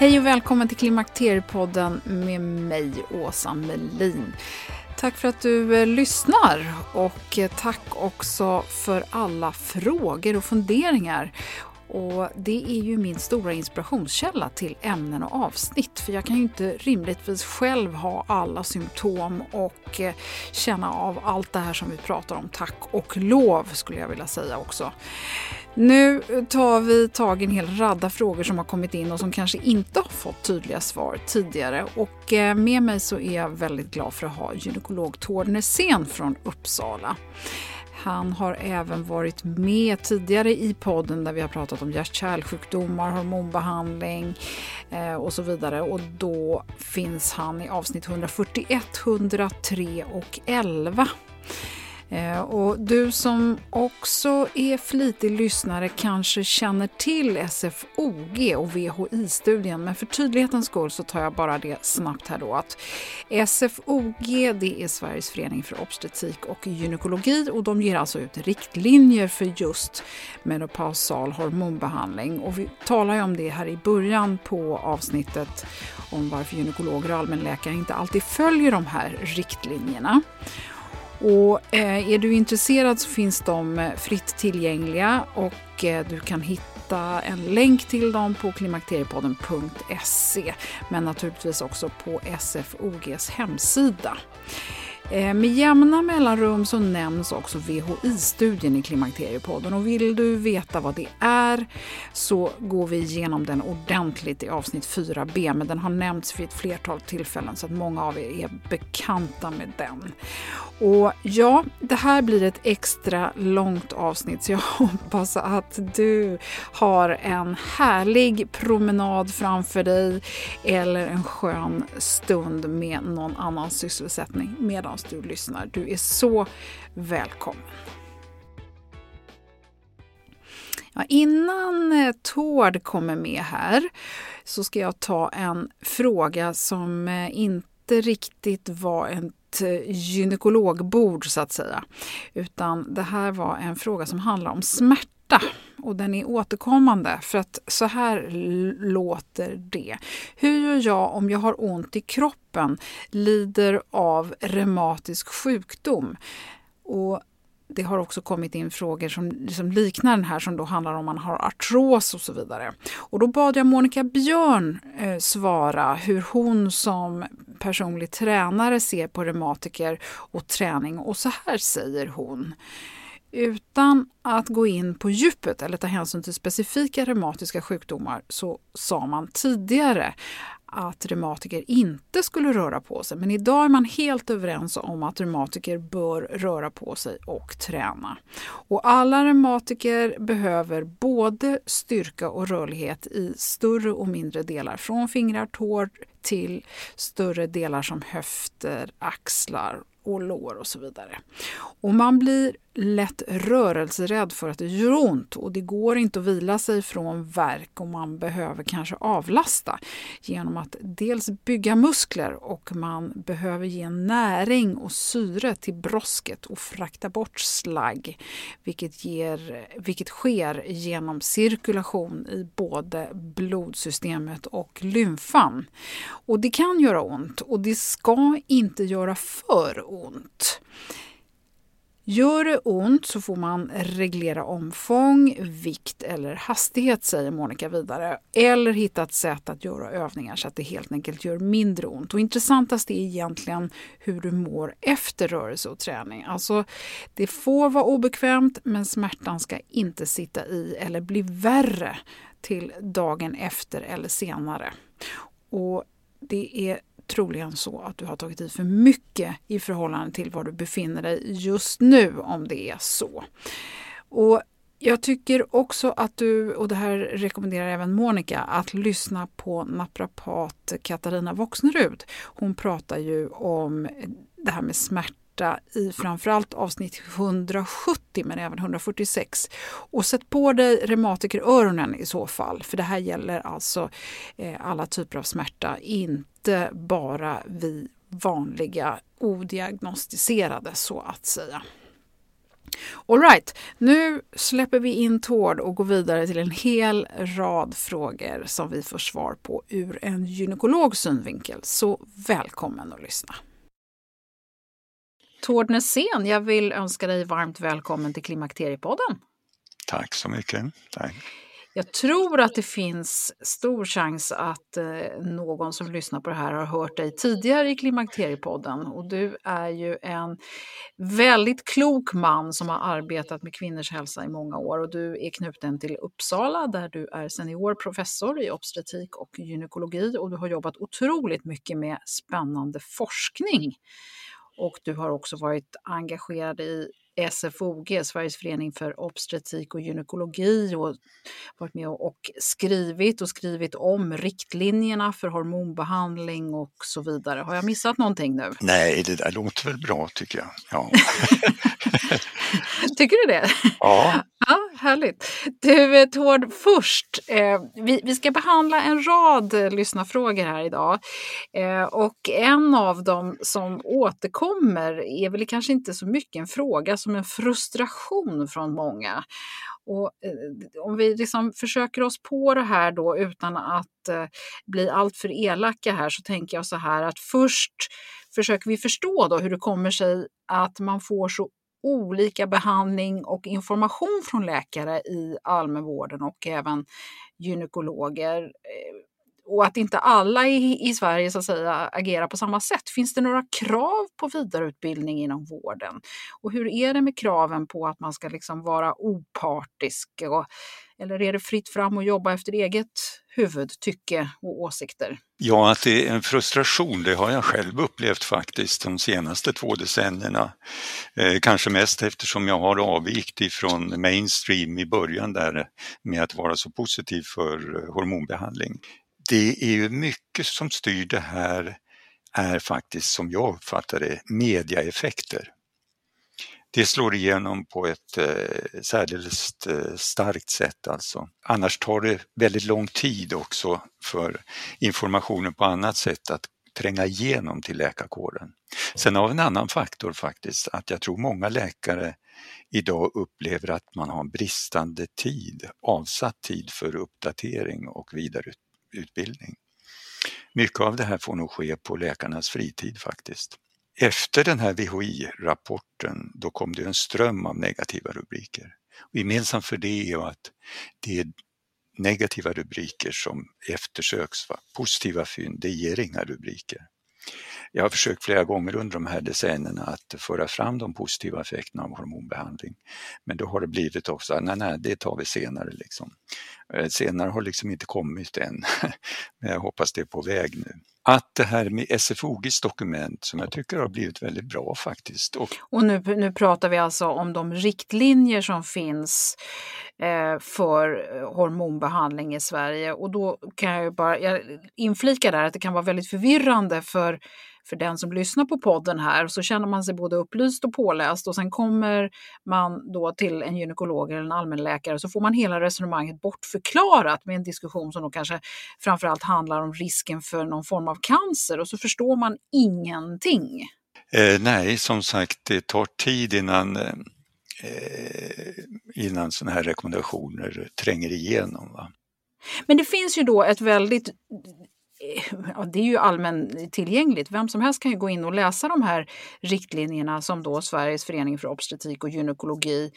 Hej och välkommen till Klimakteriepodden med mig, Åsa Melin. Tack för att du eh, lyssnar och eh, tack också för alla frågor och funderingar. Och Det är ju min stora inspirationskälla till ämnen och avsnitt för jag kan ju inte rimligtvis själv ha alla symptom och eh, känna av allt det här som vi pratar om. Tack och lov skulle jag vilja säga också. Nu tar vi tag i en hel radda frågor som har kommit in och som kanske inte har fått tydliga svar tidigare. Och eh, med mig så är jag väldigt glad för att ha gynekolog Tord Nässén från Uppsala. Han har även varit med tidigare i podden där vi har pratat om hjärt-kärlsjukdomar, hormonbehandling eh, och så vidare. Och då finns han i avsnitt 141, 103 och 11. Eh, och du som också är flitig lyssnare kanske känner till SFOG och VHI-studien men för tydlighetens skull så tar jag bara det snabbt här då att SFOG det är Sveriges förening för obstetrik och gynekologi och de ger alltså ut riktlinjer för just menopausal hormonbehandling och vi talar ju om det här i början på avsnittet om varför gynekologer och allmänläkare inte alltid följer de här riktlinjerna. Och eh, är du intresserad så finns de eh, fritt tillgängliga och eh, du kan hitta en länk till dem på klimakteriepodden.se men naturligtvis också på SFOGs hemsida. Med jämna mellanrum så nämns också VHI-studien i Klimakteriepodden och vill du veta vad det är så går vi igenom den ordentligt i avsnitt 4b men den har nämnts vid ett flertal tillfällen så att många av er är bekanta med den. Och ja, det här blir ett extra långt avsnitt så jag hoppas att du har en härlig promenad framför dig eller en skön stund med någon annan sysselsättning medan du lyssnar. Du är så välkommen. Ja, innan eh, Tord kommer med här så ska jag ta en fråga som eh, inte riktigt var en ett eh, gynekologbord så att säga. Utan det här var en fråga som handlar om smärta och den är återkommande för att så här låter det. Hur gör jag om jag har ont i kroppen, lider av reumatisk sjukdom? Och det har också kommit in frågor som, som liknar den här som då handlar om man har artros och så vidare. Och då bad jag Monica Björn eh, svara hur hon som personlig tränare ser på reumatiker och träning och så här säger hon. Utan att gå in på djupet eller ta hänsyn till specifika reumatiska sjukdomar så sa man tidigare att reumatiker inte skulle röra på sig. Men idag är man helt överens om att reumatiker bör röra på sig och träna. Och alla reumatiker behöver både styrka och rörlighet i större och mindre delar. Från fingrar, tår till större delar som höfter, axlar och lår och så vidare. Och man blir lätt rörelserädd för att det gör ont och det går inte att vila sig från verk och man behöver kanske avlasta genom att dels bygga muskler och man behöver ge näring och syre till brosket och frakta bort slagg vilket, ger, vilket sker genom cirkulation i både blodsystemet och lymfan. Och det kan göra ont och det ska inte göra för ont. Gör det ont så får man reglera omfång, vikt eller hastighet, säger Monica vidare. Eller hitta ett sätt att göra övningar så att det helt enkelt gör mindre ont. Och intressantast är egentligen hur du mår efter rörelse och träning. Alltså, det får vara obekvämt men smärtan ska inte sitta i eller bli värre till dagen efter eller senare. Och det är troligen så att du har tagit i för mycket i förhållande till var du befinner dig just nu, om det är så. Och jag tycker också att du, och det här rekommenderar även Monica, att lyssna på naprapat Katarina Voxnerud. Hon pratar ju om det här med smärta smärta i framförallt avsnitt 170 men även 146. Och sätt på dig reumatikeröronen i så fall, för det här gäller alltså eh, alla typer av smärta, inte bara vi vanliga odiagnostiserade så att säga. Alright, nu släpper vi in Tord och går vidare till en hel rad frågor som vi får svar på ur en gynekologs synvinkel. Så välkommen att lyssna. Tord Nässén, jag vill önska dig varmt välkommen till Klimakteriepodden. Tack så mycket. Tack. Jag tror att det finns stor chans att eh, någon som lyssnar på det här har hört dig tidigare i Klimakteriepodden. Och du är ju en väldigt klok man som har arbetat med kvinnors hälsa i många år. Och du är knuten till Uppsala där du är senior professor i obstetrik och gynekologi. Och du har jobbat otroligt mycket med spännande forskning och du har också varit engagerad i SFOG, Sveriges förening för obstetrik och gynekologi och varit med och skrivit och skrivit om riktlinjerna för hormonbehandling och så vidare. Har jag missat någonting nu? Nej, det där låter väl bra tycker jag. Ja. tycker du det? Ja. ja härligt. Du eh, Tord, först, eh, vi, vi ska behandla en rad eh, lyssnarfrågor här idag. Eh, och en av dem som återkommer är väl kanske inte så mycket en fråga som en frustration från många. Och, eh, om vi liksom försöker oss på det här då utan att eh, bli alltför elaka här så tänker jag så här att först försöker vi förstå då hur det kommer sig att man får så olika behandling och information från läkare i allmänvården och även gynekologer. Eh, och att inte alla i, i Sverige så att säga agerar på samma sätt. Finns det några krav på vidareutbildning inom vården? Och hur är det med kraven på att man ska liksom vara opartisk? Och, eller är det fritt fram att jobba efter eget huvud, tycke och åsikter? Ja, att det är en frustration, det har jag själv upplevt faktiskt de senaste två decennierna. Eh, kanske mest eftersom jag har avvikt ifrån mainstream i början där med att vara så positiv för eh, hormonbehandling det är ju mycket som styr det här är faktiskt som jag uppfattar det mediaeffekter. Det slår igenom på ett eh, särdeles eh, starkt sätt alltså. Annars tar det väldigt lång tid också för informationen på annat sätt att tränga igenom till läkarkåren. Sen har vi en annan faktor faktiskt, att jag tror många läkare idag upplever att man har bristande tid, avsatt tid för uppdatering och vidareutbildning utbildning. Mycket av det här får nog ske på läkarnas fritid faktiskt. Efter den här VHI-rapporten då kom det en ström av negativa rubriker. Och gemensamt för det är att det är negativa rubriker som eftersöks. Va? Positiva fynd, det ger inga rubriker. Jag har försökt flera gånger under de här decennierna att föra fram de positiva effekterna av hormonbehandling. Men då har det blivit också, ah, nej, nej, det tar vi senare. Liksom. Eh, senare har liksom inte kommit än, men jag hoppas det är på väg nu. Att det här med SFOGs dokument som jag tycker har blivit väldigt bra faktiskt. Och, och nu, nu pratar vi alltså om de riktlinjer som finns eh, för hormonbehandling i Sverige och då kan jag ju bara jag inflika där att det kan vara väldigt förvirrande för för den som lyssnar på podden här så känner man sig både upplyst och påläst och sen kommer man då till en gynekolog eller en allmänläkare så får man hela resonemanget bortförklarat med en diskussion som då kanske framförallt handlar om risken för någon form av cancer och så förstår man ingenting. Eh, nej, som sagt, det tar tid innan eh, innan sådana här rekommendationer tränger igenom. Va? Men det finns ju då ett väldigt ja, det är ju allmän tillgängligt. Vem som helst kan ju gå in och läsa de här riktlinjerna som då Sveriges förening för obstetrik och gynekologi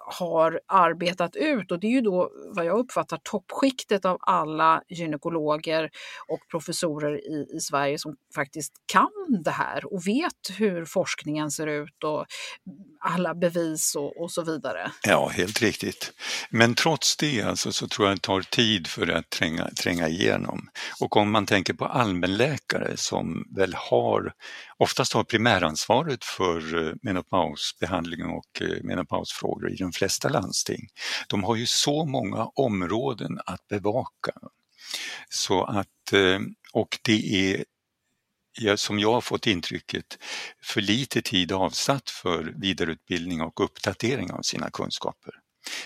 har arbetat ut och det är ju då vad jag uppfattar toppskiktet av alla gynekologer och professorer i, i Sverige som faktiskt kan det här och vet hur forskningen ser ut och alla bevis och, och så vidare. Ja, helt riktigt. Men trots det alltså, så tror jag det tar tid för att tränga, tränga igenom. Och om man tänker på allmänläkare som väl har oftast har primäransvaret för eh, menopausbehandling och eh, menopausfrågor i de flesta landsting. De har ju så många områden att bevaka. Så att, eh, och det är som jag har fått intrycket, för lite tid avsatt för vidareutbildning och uppdatering av sina kunskaper.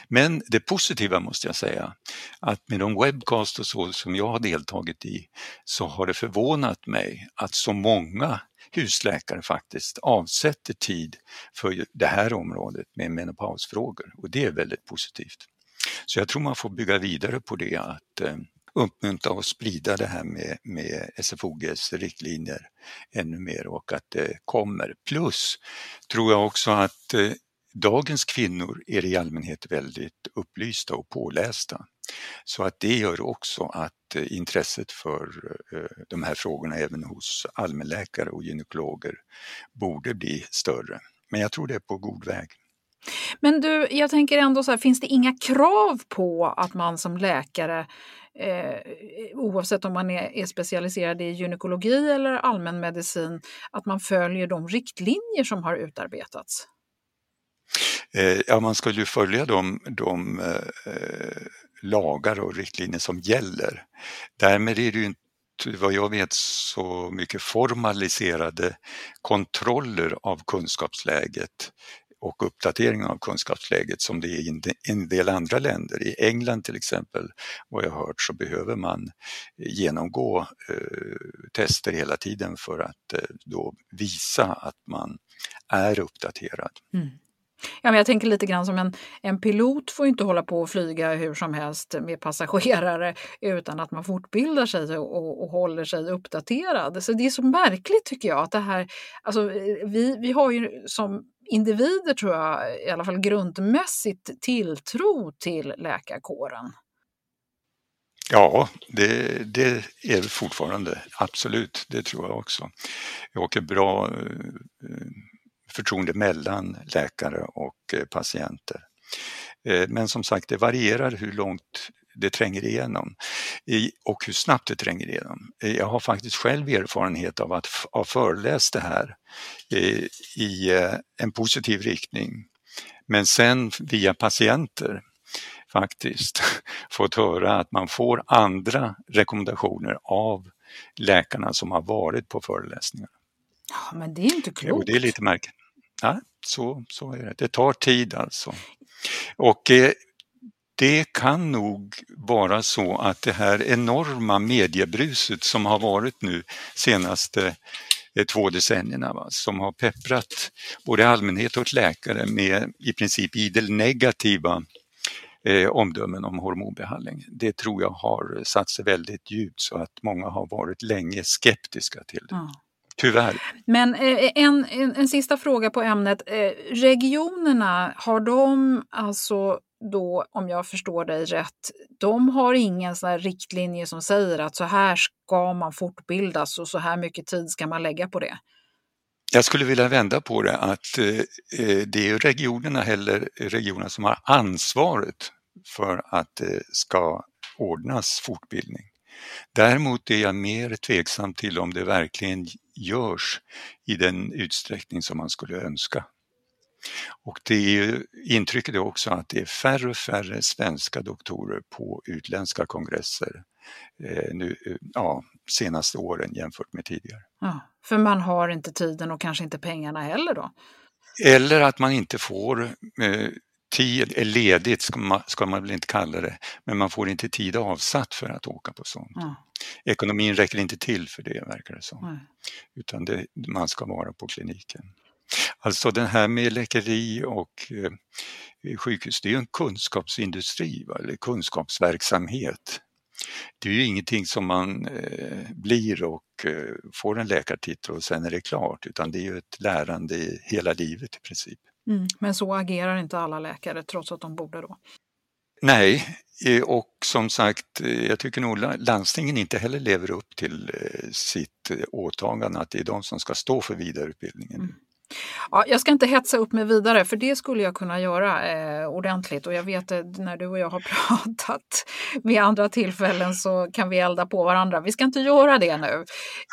Men det positiva måste jag säga, att med de webcast och så som jag har deltagit i så har det förvånat mig att så många husläkare faktiskt avsätter tid för det här området med menopausfrågor och det är väldigt positivt. Så jag tror man får bygga vidare på det, att eh, uppmuntra och sprida det här med, med SFOGs riktlinjer ännu mer och att det kommer. Plus tror jag också att eh, dagens kvinnor är i allmänhet väldigt upplysta och pålästa. Så att det gör också att eh, intresset för eh, de här frågorna även hos allmänläkare och gynekologer borde bli större. Men jag tror det är på god väg. Men du, jag tänker ändå så här, finns det inga krav på att man som läkare Eh, oavsett om man är, är, specialiserad i gynekologi eller allmänmedicin, att man följer de riktlinjer som har utarbetats? Eh, ja, man skulle ju följa de, de eh, lagar och riktlinjer som gäller. Därmed är det ju inte vad jag vet så mycket formaliserade kontroller av kunskapsläget och uppdateringen av kunskapsläget som det är i en del andra länder. I England till exempel, vad jag har hört, så behöver man genomgå eh, tester hela tiden för att eh, då visa att man är uppdaterad. Mm. Ja, men jag tänker lite grann som en, en pilot får inte hålla på och flyga hur som helst med passagerare utan att man fortbildar sig och, och håller sig uppdaterad. Så det är så märkligt tycker jag att det här, alltså vi, vi har ju som individer tror jag i alla fall grundmässigt tilltro till läkarkåren. Ja, det, det är det fortfarande, absolut, det tror jag också. Jag åker bra eh, förtroende mellan läkare och eh, patienter. Eh, men som sagt, det varierar hur långt det tränger igenom och hur snabbt det tränger igenom. Eh, jag har faktiskt själv erfarenhet av att ha föreläst det här i en positiv riktning. Men sen via patienter faktiskt fått höra att man får andra rekommendationer av läkarna som har varit på föreläsningar. Ja, men det är inte klokt. Jo, det är lite märkligt. Ja, så, så är det. Det tar tid alltså. Och eh, det kan nog vara så att det här enorma mediebruset som har varit nu senaste eh, två decennierna, va, som har pepprat både allmänhet och läkare med i princip idel negativa eh, omdömen om hormonbehandling. Det tror jag har satt sig väldigt djupt så att många har varit länge skeptiska till det. Mm. Tyvärr. Men eh, en, en, en, sista fråga på ämnet. Eh, regionerna, har de alltså då, om jag förstår dig rätt, de har ingen sån riktlinje som säger att så här ska man fortbildas och så här mycket tid ska man lägga på det. Jag skulle vilja vända på det att eh, det är regionerna heller regionerna som har ansvaret för att det ska ordnas fortbildning. Däremot är jag mer tveksam till om det verkligen görs i den utsträckning som man skulle önska. Och det är, intrycket är också att det är färre och färre svenska doktorer på utländska kongresser eh, nu, eh, ja, senaste åren jämfört med tidigare. Ja, för man har inte tiden och kanske inte pengarna heller då? Eller att man inte får eh, tid, är ledigt ska man, ska man väl inte kalla det, men man får inte tid avsatt för att åka på sånt. Ja. Ekonomin räcker inte till för det verkar det som, Nej. utan det, man ska vara på kliniken. Alltså det här med läkeri och eh, sjukhus, det är ju en kunskapsindustri, va? eller kunskapsverksamhet. Det är ju ingenting som man eh, blir och eh, får en läkartitel och sen är det klart, utan det är ju ett lärande hela livet i princip. Mm. Men så agerar inte alla läkare trots att de borde då? Nej, eh, och som sagt, eh, jag tycker nog landstingen inte heller lever upp till eh, sitt åtagande att det är de som ska stå för vidareutbildningen. Mm. Ja, jag ska inte hetsa upp mig vidare för det skulle jag kunna göra eh, ordentligt och jag vet att när du och jag har pratat vid andra tillfällen så kan vi elda på varandra. Vi ska inte göra det nu.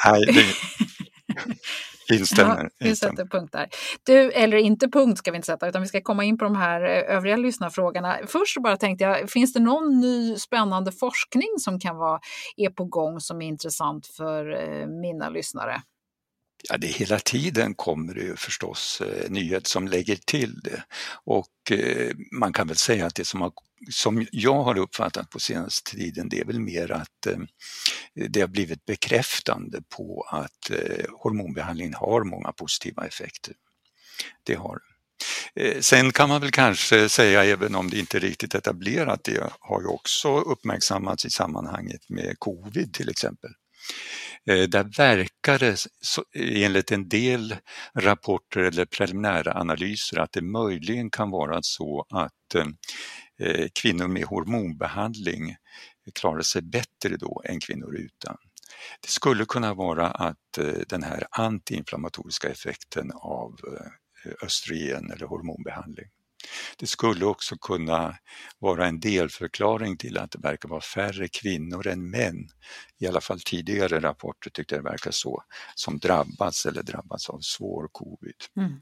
Nej, det... Instämmer. Ja, vi sätter punkt där. Du, eller inte punkt ska vi inte sätta, utan vi ska komma in på de här eh, övriga lyssnarfrågorna. Först bara tänkte jag, finns det någon ny spännande forskning som kan vara är på gång som är intressant för eh, mina lyssnare? Ja, det hela tiden kommer det ju förstås eh, nyheter som lägger till det. Och eh, man kan väl säga att det som, har, som jag har uppfattat på senaste tiden det är väl mer att eh, det har blivit bekräftande på att eh, hormonbehandling har många positiva effekter. Det har eh, Sen kan man väl kanske säga, även om det inte är riktigt etablerat, det har ju också uppmärksammats i sammanhanget med covid till exempel. Eh, där verkar det enligt en del rapporter eller preliminära analyser att det möjligen kan vara så att eh, eh, kvinnor med hormonbehandling klarar sig bättre då än kvinnor utan. Det skulle kunna vara att den här antiinflammatoriska effekten av östrogen eller hormonbehandling det skulle också kunna vara en delförklaring till att det verkar vara färre kvinnor än män, i alla fall tidigare rapporter tyckte det verkar så, som drabbats eller drabbats av svår covid. Mm.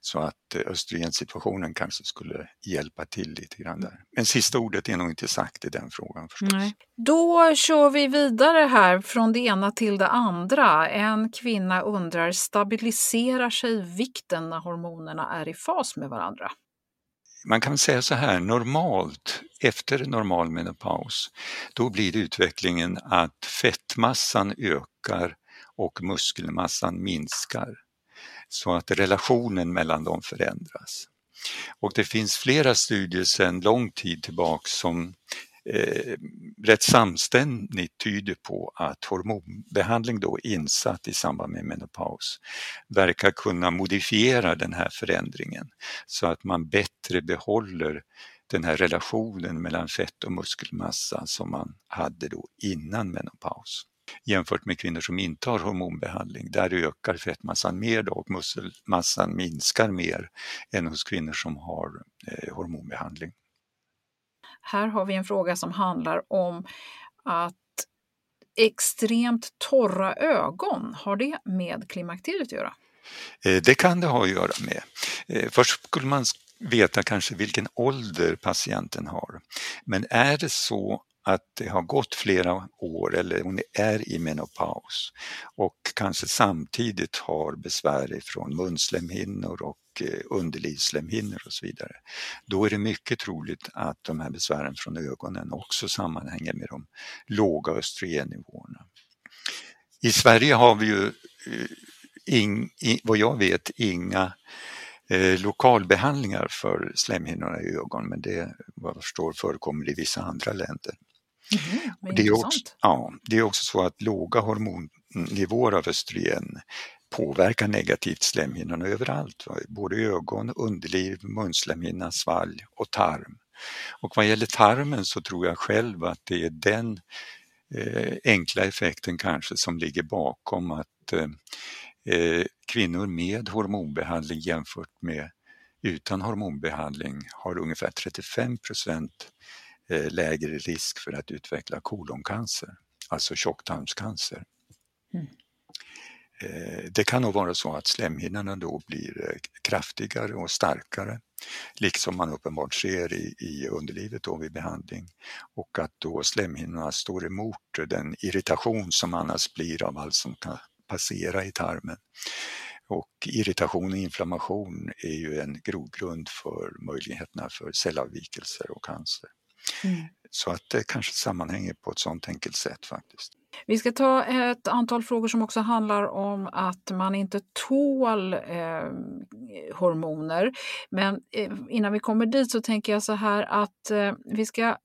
Så att eh, östrogensituationen kanske skulle hjälpa till lite grann där. Men sista ordet är nog inte sagt i den frågan förstås. Nej. Då kör vi vidare här från det ena till det andra. En kvinna undrar, stabiliserar sig vikten när hormonerna är i fas med varandra? man kan säga så här, normalt efter normal menopaus, då blir utvecklingen att fettmassan ökar och muskelmassan minskar. Så att relationen mellan dem förändras. Och det finns flera studier sedan lång tid tillbaka som eh, rätt samstämmigt tyder på att hormonbehandling då insatt i samband med menopaus verkar kunna modifiera den här förändringen så att man bättre behåller den här relationen mellan fett och muskelmassa som man hade då innan menopaus jämfört med kvinnor som inte har hormonbehandling. Där ökar fettmassan mer då och muskelmassan minskar mer än hos kvinnor som har eh, hormonbehandling. Här har vi en fråga som handlar om att extremt torra ögon, har det med klimakteriet att göra? Eh, det kan det ha att göra med. Eh, först skulle man veta kanske vilken ålder patienten har. Men är det så att det har gått flera år eller hon är i menopaus och kanske samtidigt har besvär från munslemhinnor och eh, underlivslemhinnor underlivsslemhinnor och så vidare. Då är det mycket troligt att de här besvären från ögonen också sammanhänger med de låga östrogennivåerna. I Sverige har vi ju, eh, in, in, vad jag vet, inga eh, lokalbehandlingar för slemhinnorna i ögon men det vad jag förstår förekommer i vissa andra länder. Mm, det, är också, ja, det är också så att låga hormonnivåer av östrogen påverkar negativt slemhinnorna överallt, både ögon, underliv, munslemhinna, svalg och tarm. Och vad gäller tarmen så tror jag själv att det är den eh, enkla effekten kanske som ligger bakom att eh, eh kvinnor med hormonbehandling jämfört med utan hormonbehandling har ungefär 35 procent lägre risk för att utveckla koloncancer, alltså tjocktarmscancer. Mm. Eh, det kan nog vara så att slemhinnorna då blir eh, kraftigare och starkare, liksom man uppenbart ser i, i underlivet då vid behandling och att då slemhinnorna står emot den irritation som annars blir av allt som kan passera i tarmen. Och irritation och inflammation är ju en grogrund för möjligheterna för cellavvikelser och cancer. Mm. Så att det kanske sammanhänger på ett sådant enkelt sätt faktiskt. Vi ska ta ett antal frågor som också handlar om att man inte tål eh, hormoner. Men eh, innan vi kommer dit så tänker jag så här att eh, vi ska eh,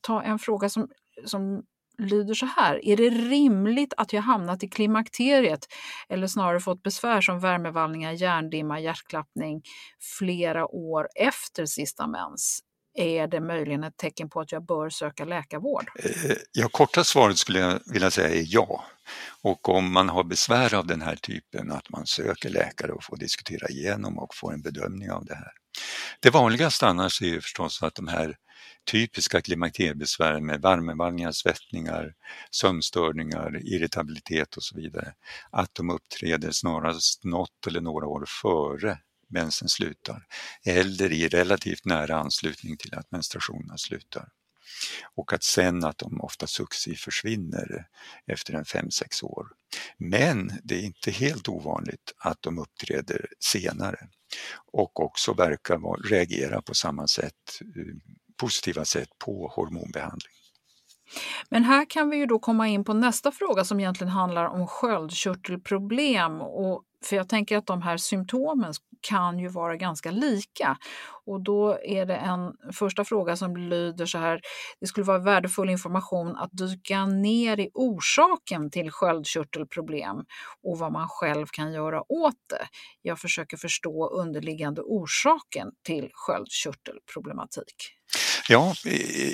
ta en fråga som, som lyder så här. Är det rimligt att jag hamnat i klimakteriet eller snarare fått besvär som värmevallningar, hjärndimma, hjärtklappning flera år efter sista mens? Är det möjligen ett tecken på att jag bör söka läkarvård? Eh, ja, korta svaret skulle jag vilja säga är ja. Och om man har besvär av den här typen, att man söker läkare och får diskutera igenom och få en bedömning av det här. Det vanligaste annars är ju förstås att de här typiska klimakteriebesvären med värmevallningar, svettningar, sömnstörningar, irritabilitet och så vidare, att de uppträder snarast något eller några år före mensen slutar eller i relativt nära anslutning till att menstruationerna slutar. Och att sen att de ofta successivt försvinner efter en 5-6 år. Men det är inte helt ovanligt att de uppträder senare och också verkar reagera på samma sätt, eh, positiva sätt på hormonbehandling. Men här kan vi ju då komma in på nästa fråga som egentligen handlar om sköldkörtelproblem. Och, för jag tänker att de här symptomen kan ju vara ganska lika. Och då är det en första fråga som lyder så här. Det skulle vara värdefull information att dyka ner i orsaken till sköldkörtelproblem och vad man själv kan göra åt det. Jag försöker förstå underliggande orsaken till sköldkörtelproblematik. Ja,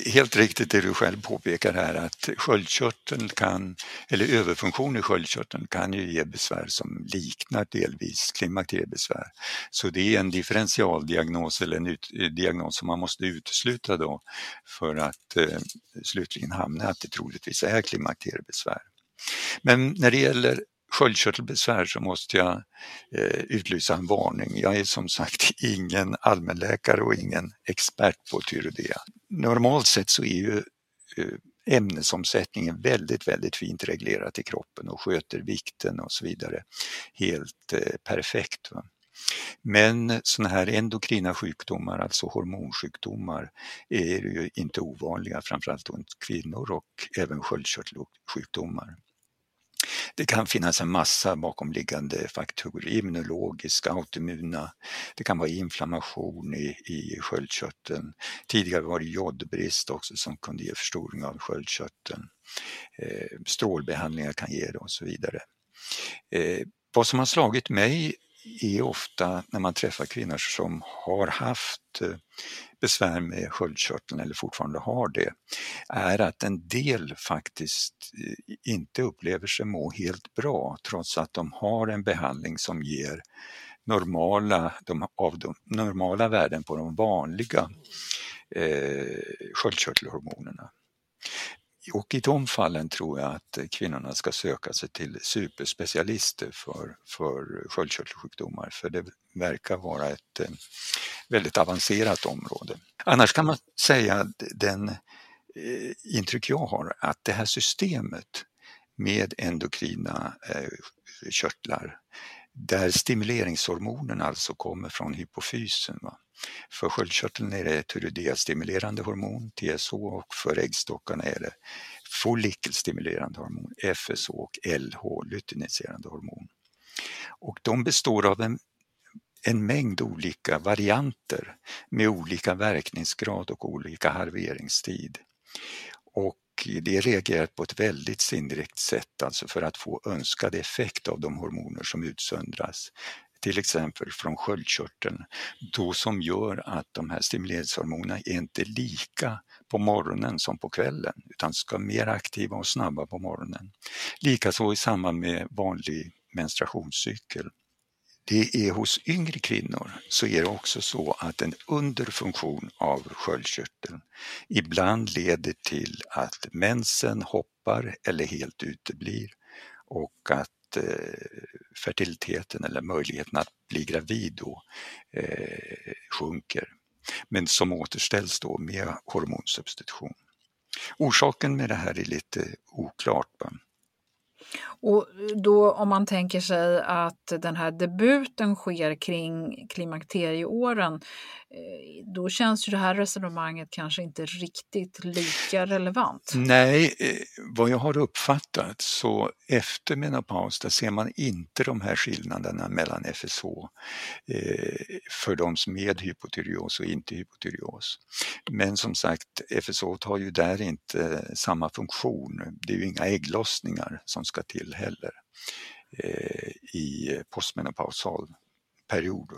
helt riktigt det du själv påpekar här att sköldkörteln kan, eller överfunktion i sköldkörteln kan ju ge besvär som liknar delvis klimakteriebesvär. Så det är en differentialdiagnos eller en ut, eh, diagnos som man måste utesluta då för att eh, slutligen hamna att det troligtvis är klimakteriebesvär. Men när det gäller sköldkörtelbesvär så måste jag eh, utlysa en varning. Jag är som sagt ingen allmänläkare och ingen expert på tyrodea. Normalt sett så är ju eh, ämnesomsättningen väldigt, väldigt fint reglerat i kroppen och sköter vikten och så vidare helt eh, perfekt. Va? Men sådana här endokrina sjukdomar, alltså hormonsjukdomar, är ju inte ovanliga, framförallt hos kvinnor och även sköldkörtelsjukdomar. Det kan finnas en massa bakomliggande faktorer, immunologiska, autoimmuna. Det kan vara inflammation i, i sköldkörteln. Tidigare var det jodbrist också som kunde ge förstoring av sköldkörteln. Eh, strålbehandlingar kan ge det och så vidare. Eh, vad som har slagit mig är ofta när man träffar kvinnor som har haft eh, besvär med sköldkörteln eller fortfarande har det, är att en del faktiskt eh, inte upplever sig må helt bra trots att de har en behandling som ger normala, de, av de normala värden på de vanliga eh, sköldkörtelhormonerna. Och i de fallen tror jag att eh, kvinnorna ska söka sig till superspecialister för, för sköldkörtelsjukdomar, för det verkar vara ett eh, väldigt avancerat område. Annars kan man säga att den eh, intryck jag har att det här systemet med endokrina körtlar där stimuleringshormonen alltså kommer från hypofysen. Va? För sköldkörteln är det tyreoideastimulerande hormon, TSH, och för äggstockarna är det follikelstimulerande hormon, FSH, och LH, luteiniserande hormon. Och de består av en, en mängd olika varianter med olika verkningsgrad och olika halveringstid. Och det reagerar på ett väldigt sinnrikt sätt, alltså för att få önskad effekt av de hormoner som utsöndras till exempel från sköldkörteln, då som gör att de här stimuleringshormonerna är inte lika på morgonen som på kvällen utan ska vara mer aktiva och snabba på morgonen. Likaså i samband med vanlig menstruationscykel. Det är hos yngre kvinnor så är det också så att en underfunktion av sköldkörteln ibland leder till att mensen hoppar eller helt uteblir och att eh, fertiliteten eller möjligheten att bli gravid då eh, sjunker. Men som återställs då med hormonsubstitution. Orsaken med det här är lite oklart. Va? Och då om man tänker sig att den här debuten sker kring klimakterieåren, eh, då känns ju det här resonemanget kanske inte riktigt lika relevant. Nej, eh, vad jag har uppfattat så efter menopaus där ser man inte de här skillnaderna mellan FSH eh, för de som med hypotyreos och inte hypotyreos. Men som sagt, FSH har ju där inte samma funktion. Det är ju inga ägglossningar som ska till heller eh, i postmenopausal period.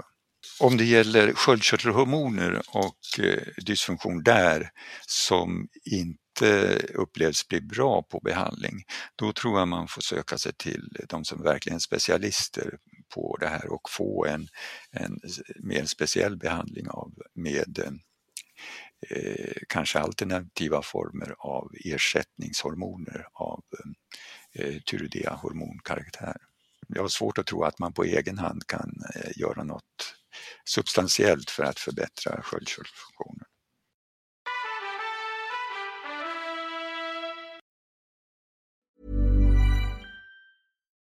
Om det gäller sköldkörtelhormoner och eh, dysfunktion där som inte upplevs bli bra på behandling, då tror jag man får söka sig till de som verkligen är specialister på det här och få en, en mer speciell behandling av med eh, kanske alternativa former av ersättningshormoner av eh, eh, tyroidea-hormonkaraktär. Jag har svårt att tro att man på egen hand kan eh, göra något substantiellt för att förbättra sköldkörtelfunktionen.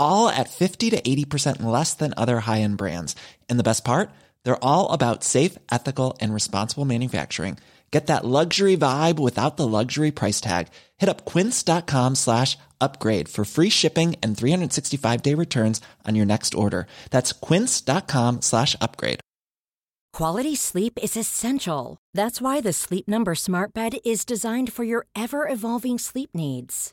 all at 50 to 80% less than other high end brands. And the best part? They're all about safe, ethical, and responsible manufacturing. Get that luxury vibe without the luxury price tag. Hit up quince.com slash upgrade for free shipping and 365 day returns on your next order. That's quince.com slash upgrade. Quality sleep is essential. That's why the Sleep Number Smart Bed is designed for your ever evolving sleep needs.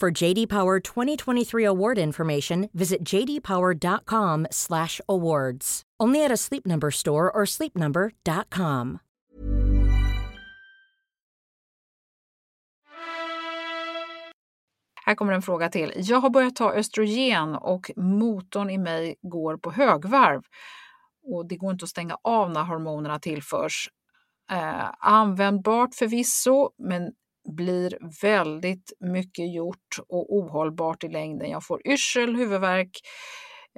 For JD Power 2023 award information, visit jdpower.com/awards. Only at a Sleep Number store or sleepnumber.com. Här kommer en fråga till. Jag har börjat ta östrogen och motorn i mig går på högvarv. Och det går inte att stänga av när hormonerna tillförs. Eh, användbart förvisso, men blir väldigt mycket gjort och ohållbart i längden. Jag får yrsel, huvudvärk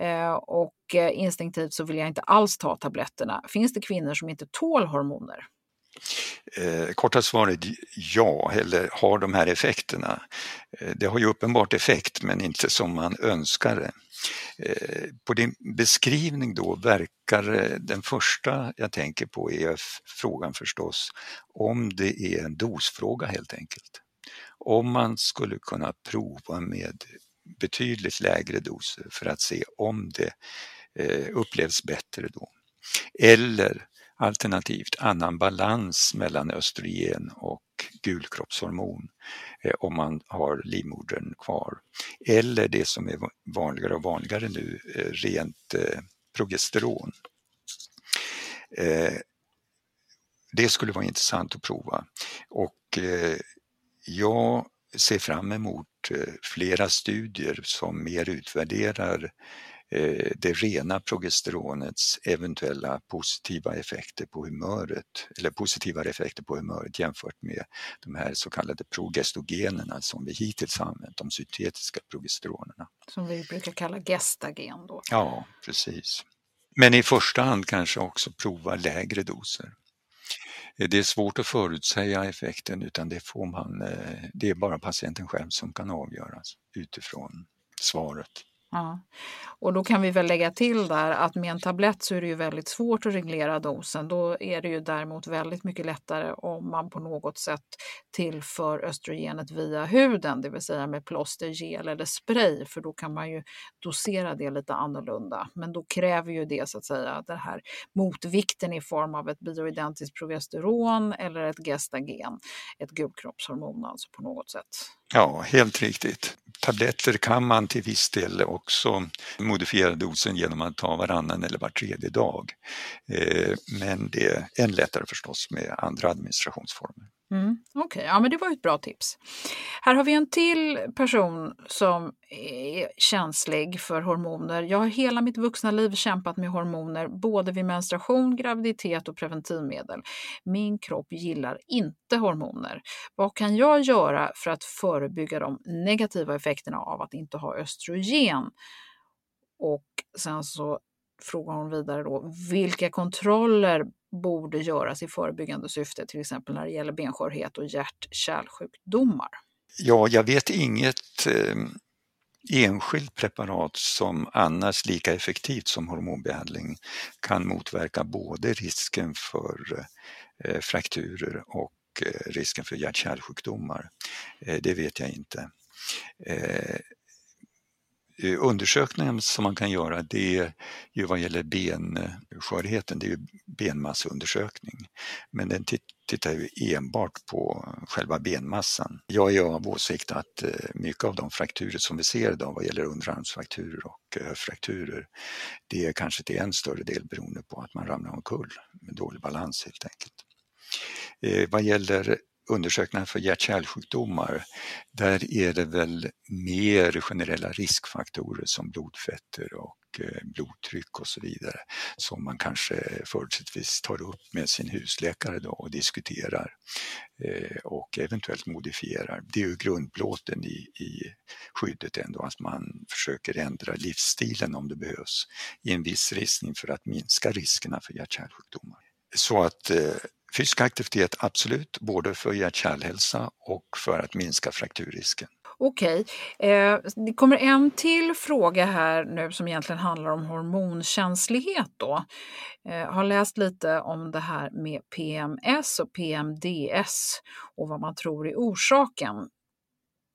eh, och eh, instinktivt så vill jag inte alls ta tabletterna. Finns det kvinnor som inte tål hormoner? Eh, korta svaret ja, eller har de här effekterna. Eh, det har ju uppenbart effekt men inte som man önskar det. Eh, på din beskrivning då verkar eh, den första jag tänker på är frågan förstås om det är en dosfråga helt enkelt. Om man skulle kunna prova med betydligt lägre doser för att se om det eh, upplevs bättre då. Eller Alternativt annan balans mellan östrogen och gulkroppshormon eh, om man har livmodern kvar. Eller det som är vanligare och vanligare nu, eh, rent eh, progesteron. Eh, det skulle vara intressant att prova och eh, jag ser fram emot eh, flera studier som mer utvärderar Eh, det rena progesteronets eventuella positiva effekter på humöret eller positivare effekter på humöret jämfört med de här så kallade progestogenerna som vi hittills använt, de syntetiska progesteronerna. Som vi brukar kalla gestagen då? Ja, precis. Men i första hand kanske också prova lägre doser. Eh, det är svårt att förutsäga effekten utan det, får man, eh, det är bara patienten själv som kan avgöras utifrån svaret. Ja. Och då kan vi väl lägga till där att med en tablett så är det ju väldigt svårt att reglera dosen. Då är det ju däremot väldigt mycket lättare om man på något sätt tillför östrogenet via huden, det vill säga med plåster, gel eller spray, för då kan man ju dosera det lite annorlunda. Men då kräver ju det så att säga den här motvikten i form av ett bioidentiskt progesteron eller ett gestagen, ett gulkroppshormon alltså på något sätt. Ja, helt riktigt. Tabletter kan man till viss del också modifiera dosen genom att ta varannan eller var tredje dag. Eh, men det är än lättare förstås med andra administrationsformer. Mm, Okej, okay. ja men det var ett bra tips. Här har vi en till person som är känslig för hormoner. Jag har hela mitt vuxna liv kämpat med hormoner, både vid menstruation, graviditet och preventivmedel. Min kropp gillar inte hormoner. Vad kan jag göra för att förebygga de negativa effekterna av att inte ha östrogen? Och sen så frågar hon vidare då, vilka kontroller borde göras i förebyggande syfte, till exempel när det gäller benskörhet och hjärt-kärlsjukdomar? Ja, jag vet inget eh, enskilt preparat som annars lika effektivt som hormonbehandling kan motverka både risken för eh, frakturer och eh, risken för hjärt-kärlsjukdomar. Eh, det vet jag inte. Eh, Eh, undersökningen som man kan göra det är ju vad gäller benskörheten, det är ju benmassundersökning. Men den tittar ju enbart på själva benmassan. Jag är av åsikt att eh, mycket av de frakturer som vi ser idag vad gäller underarmsfrakturer och eh, höftfrakturer, det är kanske till en större del beroende på att man ramlar omkull med dålig balans helt enkelt. Vad gäller undersökningar för hjärt-kärlsjukdomar, där är det väl mer generella riskfaktorer som blodfetter och eh, blodtryck och så vidare som man kanske förutsättningsvis tar upp med sin husläkare då och diskuterar eh, och eventuellt modifierar. Det är ju grundplåten i, i skyddet ändå att man försöker ändra livsstilen om det behövs i en viss riktning för att minska riskerna för hjärt-kärlsjukdomar. Så att eh, Fysisk aktivitet absolut, både för hjärt-kärlhälsa och för att minska frakturrisken. Okej, eh, det kommer en till fråga här nu som egentligen handlar om hormonkänslighet då. Eh, har läst lite om det här med PMS och PMDS och vad man tror är orsaken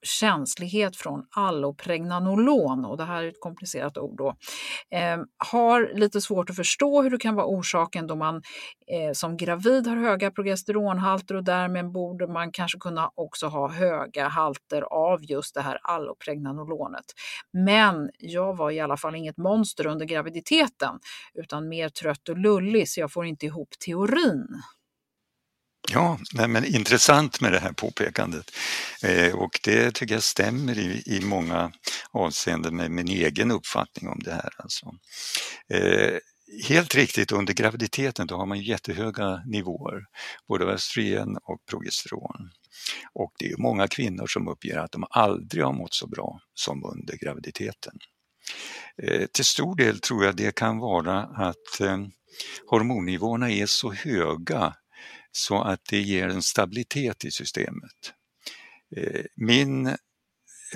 känslighet från allopregnanolon, och det här är ett komplicerat ord då, eh, har lite svårt att förstå hur det kan vara orsaken då man eh, som gravid har höga progesteronhalter och därmed borde man kanske kunna också ha höga halter av just det här allopregnanolonet. Men jag var i alla fall inget monster under graviditeten utan mer trött och lullig så jag får inte ihop teorin. Ja, nej, men intressant med det här påpekandet eh, och det tycker jag stämmer i, i många avseenden med min egen uppfattning om det här. Alltså. Eh, helt riktigt, under graviditeten då har man jättehöga nivåer, både av östrogen och progesteron. Och det är många kvinnor som uppger att de aldrig har mått så bra som under graviditeten. Eh, till stor del tror jag det kan vara att eh, hormonnivåerna är så höga så att det ger en stabilitet i systemet. Eh, min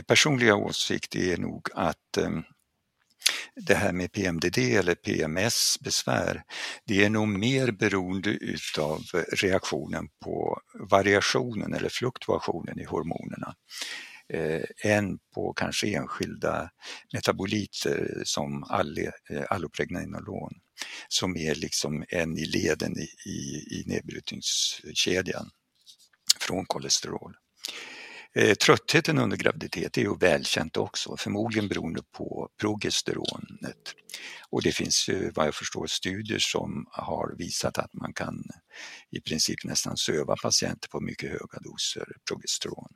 personliga åsikt är nog att eh, det här med PMDD eller PMS-besvär, det är nog mer beroende utav reaktionen på variationen eller fluktuationen i hormonerna eh, än på kanske enskilda metaboliter som eh, allopregnanolon som är liksom en i leden i, i, i nedbrytningskedjan från kolesterol. Eh, tröttheten under graviditet är ju välkänt också, förmodligen beroende på progesteronet. Och det finns ju vad jag förstår studier som har visat att man kan i princip nästan söva patienter på mycket höga doser progesteron.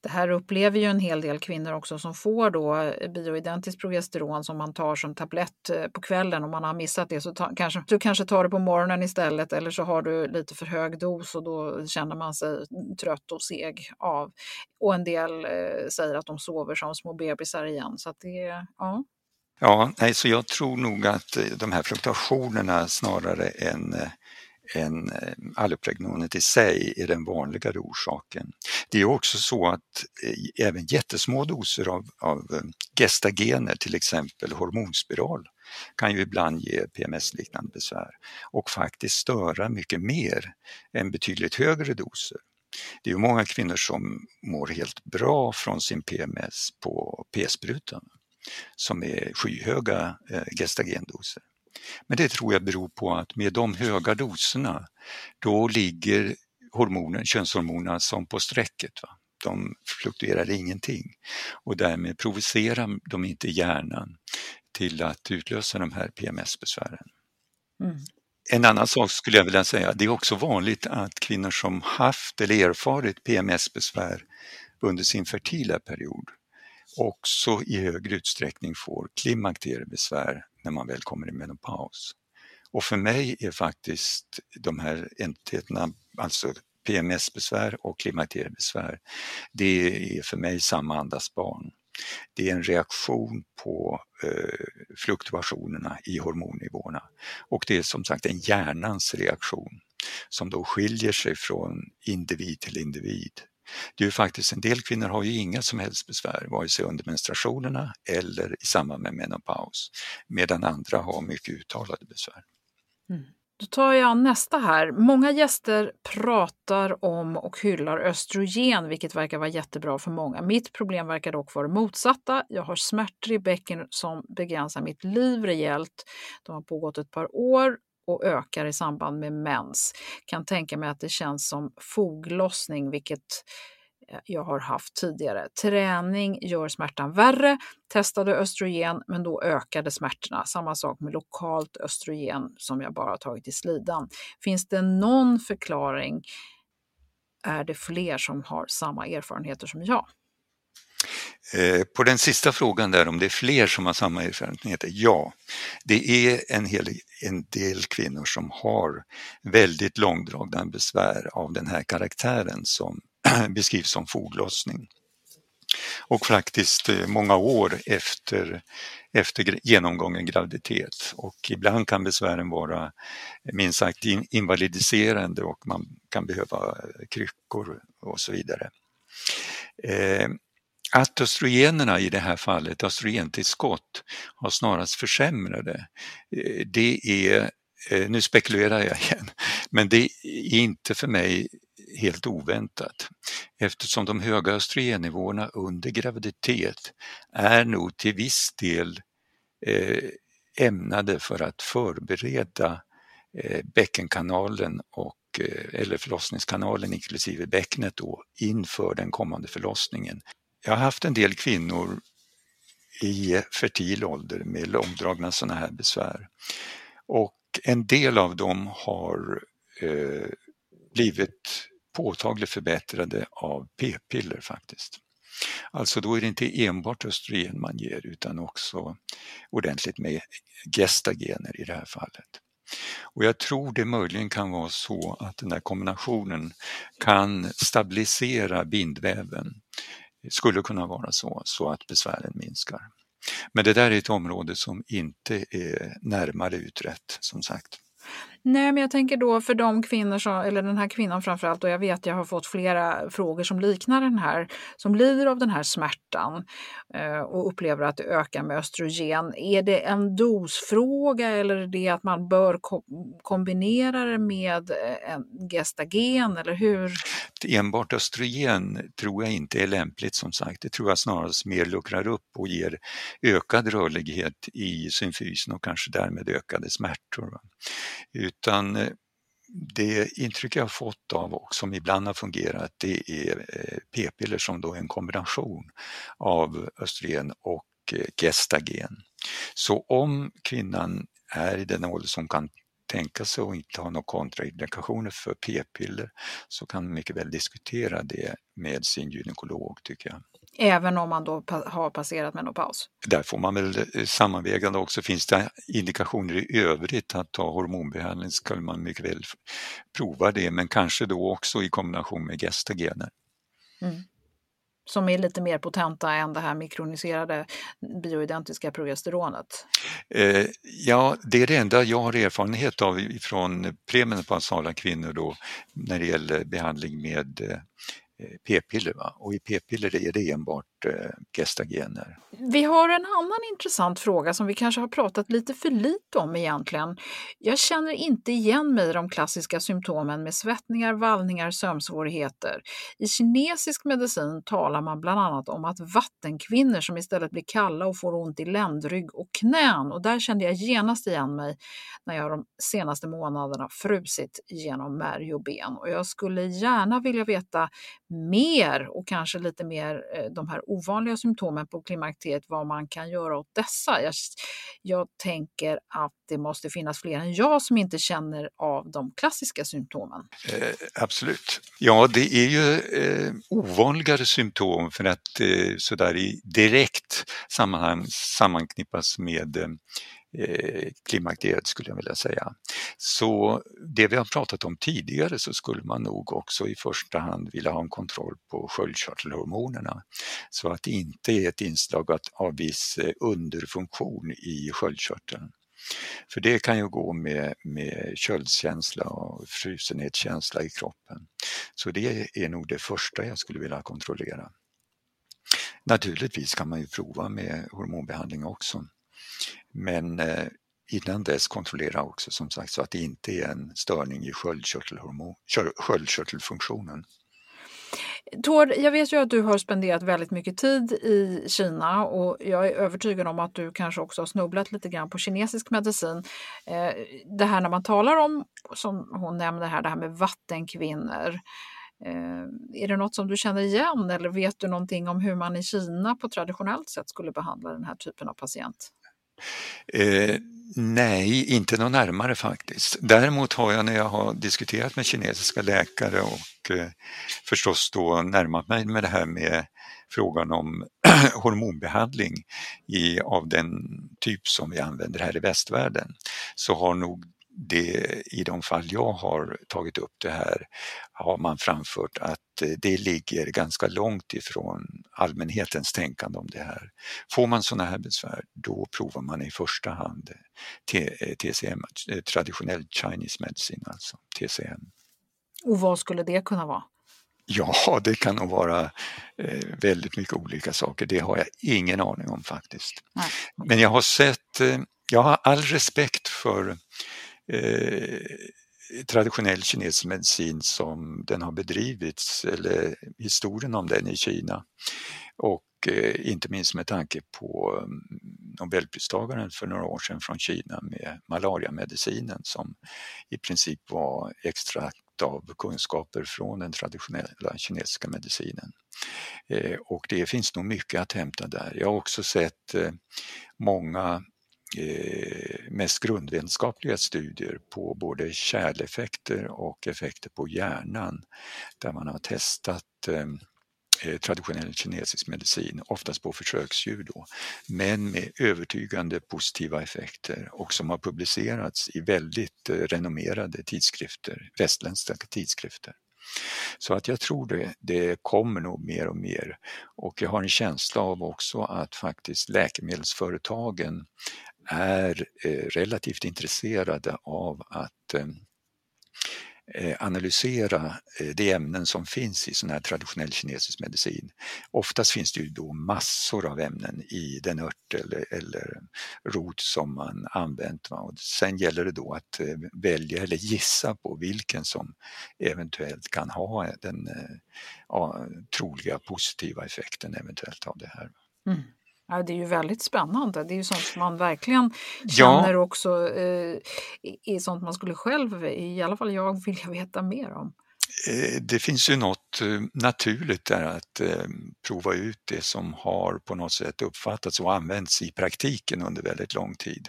Det här upplever ju en hel del kvinnor också som får då eh, bioidentiskt progesteron som man tar som tablett eh, på kvällen. Om man har missat det så ta, kanske du kanske tar det på morgonen istället eller så har du lite för hög dos och då känner man sig trött och seg av. Och en del eh, säger att de sover som små bebisar igen. Så att det, ja. Ja, nej, så jag tror nog att eh, de här fluktuationerna snarare än än eh, allopregnonet i sig är den vanligare orsaken. Det är också så att eh, även jättesmå doser av, av eh, gestagener, till exempel hormonspiral, kan ju ibland ge PMS-liknande besvär och faktiskt störa mycket mer än betydligt högre doser. Det är många kvinnor som mår helt bra från sin PMS på p-sprutan som är skyhöga gestagendoser. Men det tror jag beror på att med de höga doserna, då ligger hormonen, könshormonerna som på strecket. Va? De fluktuerar ingenting och därmed provocerar de inte hjärnan till att utlösa de här PMS-besvären. Mm. En annan sak skulle jag vilja säga, det är också vanligt att kvinnor som haft eller erfarit PMS-besvär under sin fertila period också i högre utsträckning får klimakteriebesvär när man väl kommer i menopaus. Och för mig är faktiskt de här entiteterna, alltså PMS-besvär och klimakteriebesvär, det är för mig samma andas barn. Det är en reaktion på eh, fluktuationerna i hormonnivåerna och det är som sagt en hjärnans reaktion som då skiljer sig från individ till individ. Det är ju faktiskt en del kvinnor har ju inga som helst besvär, vare sig under menstruationerna eller i samband med menopaus, medan andra har mycket uttalade besvär. Mm. Då tar jag nästa här. Många gäster pratar om och hyllar östrogen, vilket verkar vara jättebra för många. Mitt problem verkar dock vara motsatta. Jag har smärtor i bäcken som begränsar mitt liv rejält. De har pågått ett par år och ökar i samband med mens. Kan tänka mig att det känns som foglossning, vilket eh, jag har haft tidigare. Träning gör smärtan värre. Testade östrogen, men då ökade smärtorna. Samma sak med lokalt östrogen som jag bara tagit i slidan. Finns det någon förklaring? Är det fler som har samma erfarenheter som jag? Eh, på den sista frågan där om det är fler som har samma erfarenheter, ja. Det är en, hel, en del kvinnor som har väldigt långdragna besvär av den här karaktären som beskrivs som foglossning. Och faktiskt eh, många år efter, efter genomgången graviditet och ibland kan besvären vara minst sagt invalidiserande och man kan behöva kryckor och så vidare. Eh, att östrogenerna i det här fallet, östrogentillskott, har snarast försämrade, eh, det är, eh, nu spekulerar jag igen, men det är inte för mig helt oväntat eftersom de höga östrogennivåerna under graviditet är nog till viss del eh, ämnade för att förbereda bäckenkanalen och eller förlossningskanalen inklusive bäcknet då inför den kommande förlossningen. Jag har haft en del kvinnor i fertil ålder med långdragna sådana här besvär. Och en del av dem har eh, blivit påtagligt förbättrade av p-piller faktiskt. Alltså då är det inte enbart östrogen man ger utan också ordentligt med gestagener i det här fallet. Och jag tror det möjligen kan vara så att den här kombinationen kan stabilisera bindväven skulle kunna vara så, så att besvären minskar. Men det där är ett område som inte är närmare utrett som sagt. Nej, men jag tänker då för de kvinnor som, eller den här kvinnan framförallt, och jag vet jag har fått flera frågor som liknar den här, som lider av den här smärtan eh, och upplever att det ökar med östrogen. Är det en dosfråga eller är det att man bör ko kombinera det med eh, en gestagen eller hur? Enbart östrogen tror jag inte är lämpligt som sagt. Det tror jag snarast mer luckrar upp och ger ökad rörlighet i symfysen och kanske därmed ökade smärtor utan eh, det intryck jag har fått av och som ibland har fungerat det är eh, p-piller som då är en kombination av östrogen och eh, gestagen. Så om kvinnan är i den ålder som kan tänka sig och inte ha några kontraindikationer för p-piller så kan man mycket väl diskutera det med sin gynekolog tycker jag. Även om man då har passerat menopaus? Där får man väl eh, sammanvägande också. Finns det indikationer i övrigt att ta hormonbehandling skulle man mycket väl prova det men kanske då också i kombination med gestagener. Mm som är lite mer potenta än det här mikroniserade bioidentiska progesteronet? Eh, ja, det är det enda jag har erfarenhet av från premenopausala kvinnor då när det gäller behandling med Eh, Eh, p-piller. Va? Och i p-piller är det enbart eh, gestagener. Vi har en annan intressant fråga som vi kanske har pratat lite för lite om egentligen. Jag känner inte igen mig i de klassiska symptomen med svettningar, vallningar, sömnsvårigheter. I kinesisk medicin talar man bland annat om att vattenkvinnor som istället blir kalla och får ont i ländrygg och knän och där kände jag genast igen mig när jag de senaste månaderna frusit genom märg och ben och jag skulle gärna vilja veta mer och kanske lite mer eh, de här ovanliga symptomen på klimakteriet, vad man kan göra åt dessa. Jag, jag tänker att det måste finnas fler än jag som inte känner av de klassiska symptomen. Eh, absolut. Ja, det är ju eh, ovanligare symptom för att eh, sådär i direkt sammanhang sammanknippas med Eh, Eh, klimakteriet skulle jag vilja säga. Så det vi har pratat om tidigare så skulle man nog också i första hand vilja ha en kontroll på sköldkörtelhormonerna så att det inte är ett inslag av viss eh, underfunktion i sköldkörteln. För det kan ju gå med, med köldkänsla och frusenhetskänsla i kroppen. Så det är nog det första jag skulle vilja kontrollera. Naturligtvis kan man ju prova med hormonbehandling också. Men eh, innan dess kontrollera också som sagt så att det inte är en störning i sköldkörtelfunktionen. Tord, jag vet ju att du har spenderat väldigt mycket tid i Kina och jag är övertygad om att du kanske också har snubblat lite grann på kinesisk medicin. Eh, det här när man talar om, som hon nämnde här, det här med vattenkvinnor. Eh, är det något som du känner igen eller vet du någonting om hur man i Kina på traditionellt sätt skulle behandla den här typen av patient? Eh, nej, inte något närmare faktiskt. Däremot har jag när jag har diskuterat med kinesiska läkare och eh, förstås då närmat mig med det här med frågan om hormonbehandling i, av den typ som vi använder här i västvärlden så har nog det, i de fall jag har tagit upp det här har man framfört att det ligger ganska långt ifrån allmänhetens tänkande om det här. Får man sådana här besvär, då provar man i första hand TCM, traditionell Chinese medicine, alltså TCM. Och vad skulle det kunna vara? Ja, det kan nog vara eh, väldigt mycket olika saker. Det har jag ingen aning om faktiskt. Nej. Men jag har sett, eh, jag har all respekt för eh, Eh, traditionell kinesisk medicin som den har bedrivits, eller historien om den i Kina. Och eh, inte minst med tanke på mm, Nobelpristagaren för några år sedan från Kina med malariamedicinen som i princip var extrakt av kunskaper från den traditionella kinesiska medicinen. Eh, och det finns nog mycket att hämta där. Jag har också sett många Eh, mest grundvetenskapliga studier på både kärleffekter och effekter på hjärnan där man har testat eh, eh, traditionell kinesisk medicin, oftast på försöksdjur då, men med övertygande positiva effekter och som har publicerats i väldigt renommerade tidskrifter, västländska tidskrifter. Så att jag tror det, det kommer nog mer och mer och jag har en känsla av också att faktiskt läkemedelsföretagen är eh, relativt intresserade av att eh, eh, analysera eh, de ämnen som finns i sån här traditionell kinesisk medicin. Oftast finns det ju då massor av ämnen i den ört eller, eller rot som man använt. Och sen gäller det då att eh, välja eller gissa på vilken som eventuellt kan ha den eh, ja, troliga positiva effekten eventuellt av det här. Mm. Ja, det är ju väldigt spännande. Det är ju sånt som man verkligen känner ja. också eh, är sånt man skulle själv, i alla fall jag, vilja veta mer om. Eh, det finns ju något eh, naturligt där att eh, prova ut det som har på något sätt uppfattats och använts i praktiken under väldigt lång tid.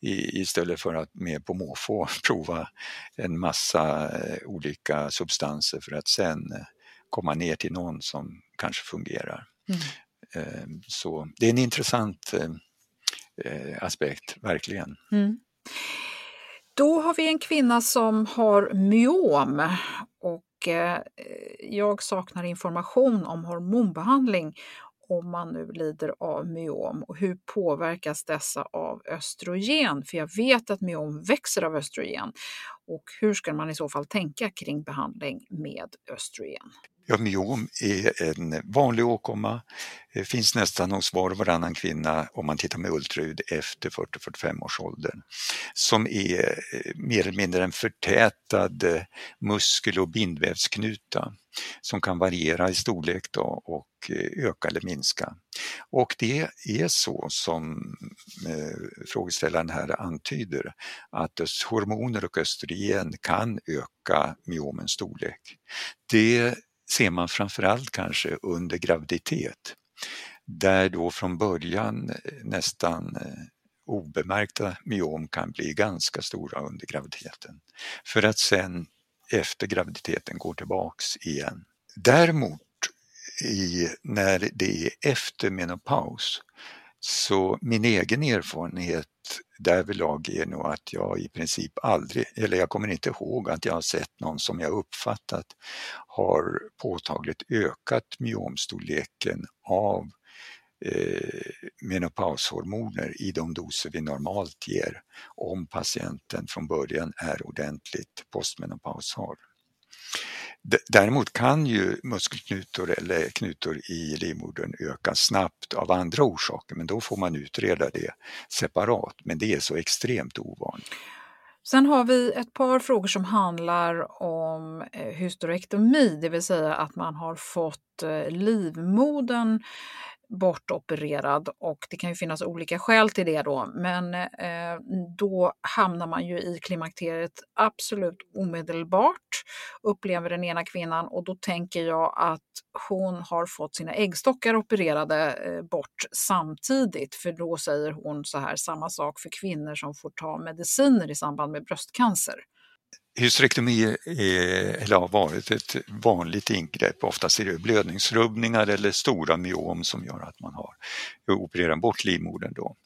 istället för att mer på måfå prova en massa olika substanser för att sen komma ner till någon som kanske fungerar. Mm. Ehm, så det är en intressant eh, eh, aspekt, verkligen. Mm. Då har vi en kvinna som har myom och eh, jag saknar information om hormonbehandling om man nu lider av myom och hur påverkas dessa av östrogen? För jag vet att myom växer av östrogen och hur ska man i så fall tänka kring behandling med östrogen? Ja, myom är en vanlig åkomma, det finns nästan hos var och varannan kvinna om man tittar med ultraljud efter 40-45 års ålder, som är eh, mer eller mindre en förtätad eh, muskel och bindvävsknuta som kan variera i storlek då och eh, öka eller minska. Och det är så som eh, frågeställaren här antyder, att hormoner och östrogen kan öka myomens storlek. Det ser man framförallt kanske under graviditet där då från början eh, nästan obemärkta myom kan bli ganska stora under graviditeten för att sen efter graviditeten går tillbaks igen. Däremot i, när det är efter menopaus så min egen erfarenhet därvidlag är nog att jag i princip aldrig, eller jag kommer inte ihåg att jag har sett någon som jag uppfattat har påtagligt ökat myomstorleken av Eh, menopaushormoner i de doser vi normalt ger om patienten från början är ordentligt postmenopausal. Däremot kan ju muskelknutor eller knutor i livmodern öka snabbt av andra orsaker men då får man utreda det separat men det är så extremt ovanligt. Sen har vi ett par frågor som handlar om eh, hysterektomi, det vill säga att man har fått eh, livmodern bortopererad och det kan ju finnas olika skäl till det då, men eh, då hamnar man ju i klimakteriet absolut omedelbart, upplever den ena kvinnan och då tänker jag att hon har fått sina äggstockar opererade eh, bort samtidigt, för då säger hon så här, samma sak för kvinnor som får ta mediciner i samband med bröstcancer. Hysterektomi är, eh, eller har varit ett vanligt ingrepp. Oftast är det blödningsrubbningar eller stora myom som gör att man har opererat bort livmodern. Då.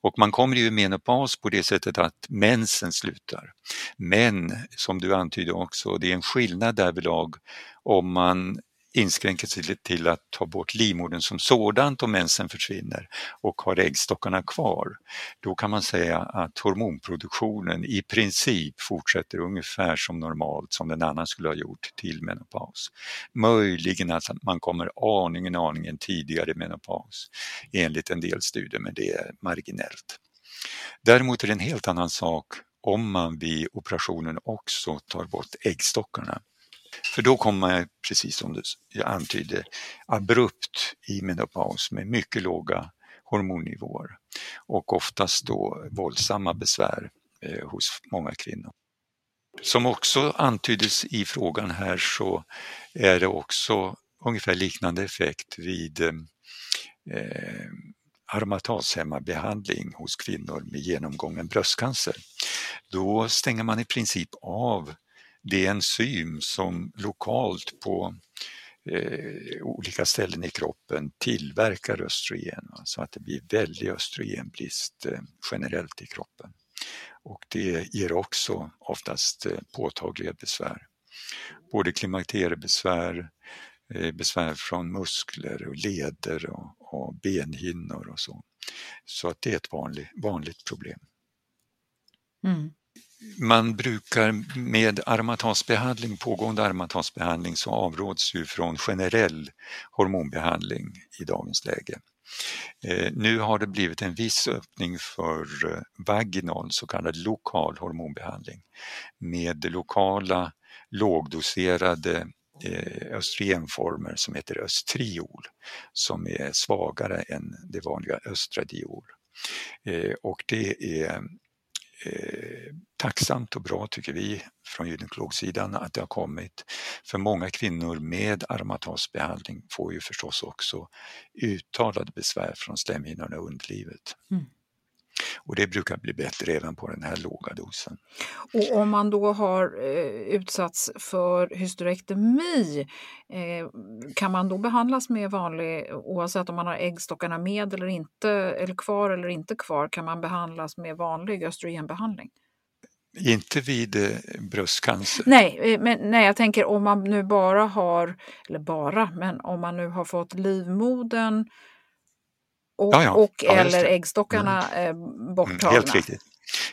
Och man kommer i menopaus på det sättet att mensen slutar. Men som du antydde också, det är en skillnad därvidlag om man inskränker sig till att ta bort livmodern som sådant om mensen försvinner och har äggstockarna kvar, då kan man säga att hormonproduktionen i princip fortsätter ungefär som normalt som den annars skulle ha gjort till menopaus. Möjligen att man kommer aningen, aningen tidigare menopaus enligt en del studier, men det är marginellt. Däremot är det en helt annan sak om man vid operationen också tar bort äggstockarna. För då kommer man, precis som du antydde, abrupt i menopaus med mycket låga hormonnivåer och oftast då våldsamma besvär eh, hos många kvinnor. Som också antyddes i frågan här så är det också ungefär liknande effekt vid eh, aromatashemmabehandling hos kvinnor med genomgången bröstcancer. Då stänger man i princip av det enzym som lokalt på eh, olika ställen i kroppen tillverkar östrogen så att det blir väldig östrogenbrist eh, generellt i kroppen. Och det ger också oftast eh, påtagliga besvär. Både klimakteriebesvär, eh, besvär från muskler och leder och, och benhinnor och så. Så att det är ett vanligt, vanligt problem. Mm man brukar med aromatasbehandling, pågående aromatasbehandling så avråds ju från generell hormonbehandling i dagens läge. Eh, nu har det blivit en viss öppning för eh, vaginal, så kallad lokal hormonbehandling med lokala lågdoserade eh, östrogenformer som heter östriol som är svagare än det vanliga östradiol. Och det är eh, tacksamt och bra tycker vi från gynekologsidan att det har kommit. För många kvinnor med aromatasbehandling får ju förstås också uttalade besvär från slemhinnorna och underlivet. Mm. Och det brukar bli bättre även på den här låga dosen. Och om man då har eh, utsatts för hysterektomi, eh, kan man då behandlas med vanlig, oavsett om man har äggstockarna med eller inte, eller kvar eller inte kvar, kan man behandlas med vanlig östrogenbehandling? Inte vid eh, bröstcancer? Nej, eh, men nej, jag tänker om man nu bara har, eller bara, men om man nu har fått livmodern och, ja, ja. och ja, eller äggstockarna mm. borttagna. Mm, helt riktigt.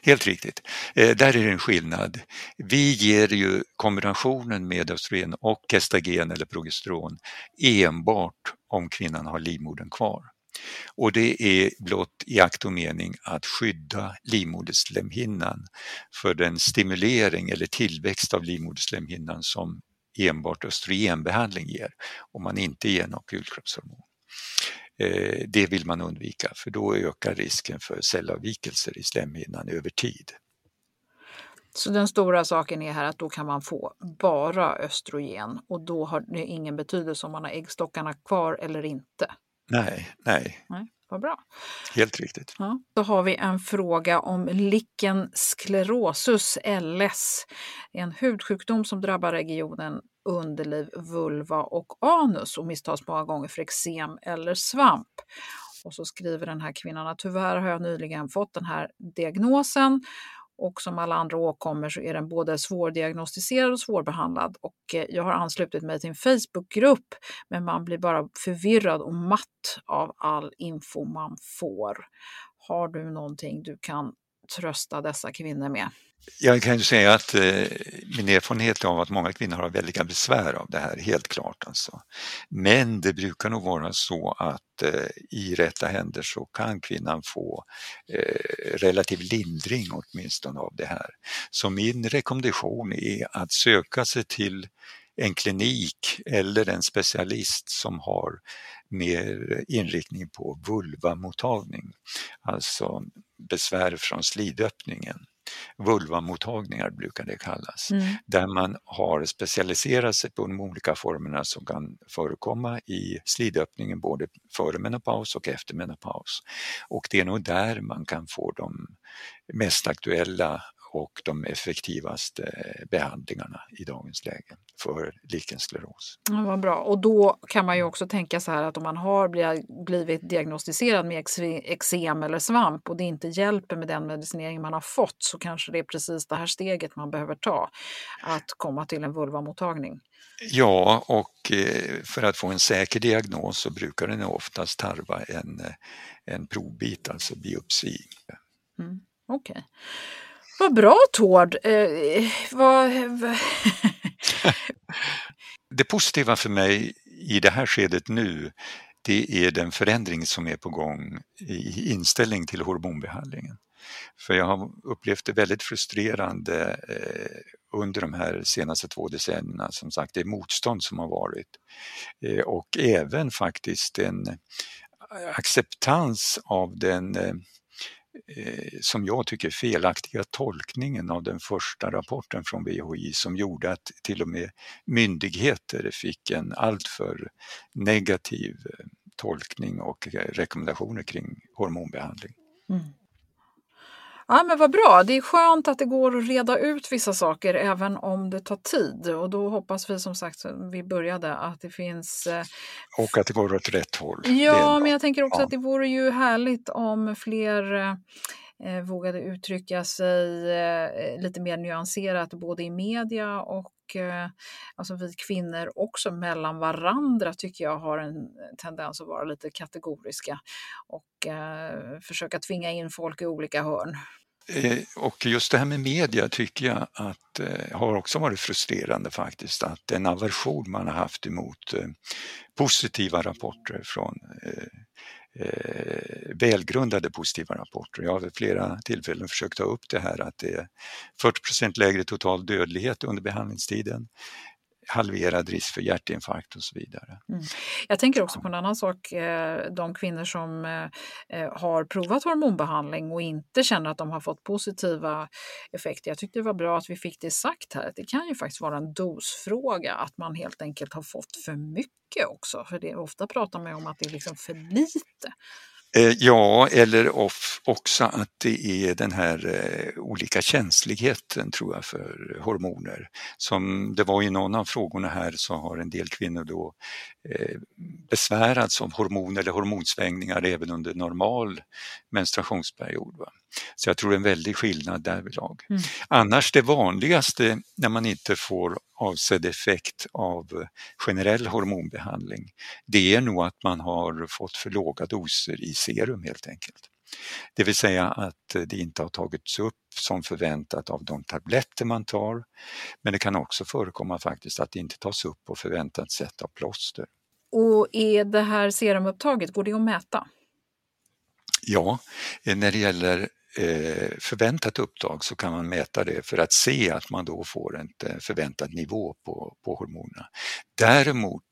Helt riktigt. Eh, där är det en skillnad. Vi ger ju kombinationen med östrogen och gestagen eller progesteron enbart om kvinnan har livmodern kvar. Och det är blott i akt och mening att skydda livmoderslemhinnan för den stimulering eller tillväxt av livmoderslemhinnan som enbart östrogenbehandling ger om man inte ger något gulkroppshormon. Eh, det vill man undvika för då ökar risken för cellavvikelser i slemhinnan över tid. Så den stora saken är här att då kan man få bara östrogen och då har det ingen betydelse om man har äggstockarna kvar eller inte? Nej, nej. nej vad bra. Helt riktigt. Ja. Då har vi en fråga om lichen sclerosus, LS. En hudsjukdom som drabbar regionen underliv, vulva och anus och misstas många gånger för eksem eller svamp. Och så skriver den här kvinnan att tyvärr har jag nyligen fått den här diagnosen och som alla andra åkommor så är den både svårdiagnostiserad och svårbehandlad. Och eh, jag har anslutit mig till en Facebookgrupp men man blir bara förvirrad och matt av all info man får. Har du någonting du kan trösta dessa kvinnor med? Jag kan ju säga att eh, min erfarenhet av att många kvinnor har väldiga besvär av det här, helt klart alltså. Men det brukar nog vara så att eh, i rätta händer så kan kvinnan få eh, relativ lindring åtminstone av det här. Så min rekommendation är att söka sig till en klinik eller en specialist som har mer inriktning på vulvamottagning, alltså besvär från slidöppningen vulvamottagningar brukar det kallas, mm. där man har specialiserat sig på de olika formerna som kan förekomma i slidöppningen både före menopaus och efter menopaus. Och det är nog där man kan få de mest aktuella och de effektivaste behandlingarna i dagens läge för lichenskleros. Ja, vad bra. Och då kan man ju också tänka så här att om man har blivit diagnostiserad med eksem eller svamp och det inte hjälper med den medicinering man har fått så kanske det är precis det här steget man behöver ta, att komma till en vulvamottagning. Ja, och eh, för att få en säker diagnos så brukar den oftast tarva en, en provbit, alltså biopsi. Mm, Okej. Okay. Vad bra Tord! Eh, vad... det positiva för mig i det här skedet nu det är den förändring som är på gång i inställning till hormonbehandlingen. För jag har upplevt det väldigt frustrerande eh, under de här senaste två decennierna, som sagt det motstånd som har varit. Eh, och även faktiskt en acceptans av den eh, Eh, som jag tycker felaktiga tolkningen av den första rapporten från VHI som gjorde att till och med myndigheter fick en alltför negativ eh, tolkning och eh, rekommendationer kring hormonbehandling. Mm. Ja, men vad bra. Det är skönt att det går att reda ut vissa saker även om det tar tid. Och då hoppas vi som sagt, vi började, att det finns... Eh, och att det går åt rätt håll. Ja, men jag tänker också ja. att det vore ju härligt om fler eh, vågade uttrycka sig eh, lite mer nyanserat både i media och Eh, alltså vi kvinnor också mellan varandra tycker jag har en tendens att vara lite kategoriska och eh, försöka tvinga in folk i olika hörn. Eh, och just det här med media tycker jag att har också varit frustrerande faktiskt, att den aversion man har haft emot positiva rapporter från Eh, välgrundade positiva rapporter. Jag har vid flera tillfällen försökt ta upp det här att det är 40% lägre total dödlighet under behandlingstiden halverad risk för hjärtinfarkt och så vidare. Mm. Jag tänker också på en annan sak, eh, de kvinnor som eh, eh, har provat hormonbehandling och inte känner att de har fått positiva effekter. Jag tyckte det var bra att vi fick det sagt här, det kan ju faktiskt vara en dosfråga, att man helt enkelt har fått för mycket också. För det, ofta pratar man om att det är liksom för lite. Eh, ja, eller off, också att det är den här eh, olika känsligheten tror jag för hormoner. Som det var i någon av frågorna här så har en del kvinnor då eh, besvärats av hormoner eller hormonsvängningar även under normal menstruationsperiod. Va? Så jag tror det är en väldig skillnad därvidlag. Mm. Annars det vanligaste när man inte får avsedd effekt av generell hormonbehandling, det är nog att man har fått för låga doser i serum helt enkelt. Det vill säga att det inte har tagits upp som förväntat av de tabletter man tar. Men det kan också förekomma faktiskt att det inte tas upp på förväntat sätt av plåster. Och är det här serumupptaget, går det att mäta? Ja, när det gäller förväntat upptag så kan man mäta det för att se att man då får en eh, förväntad nivå på, på hormonerna. Däremot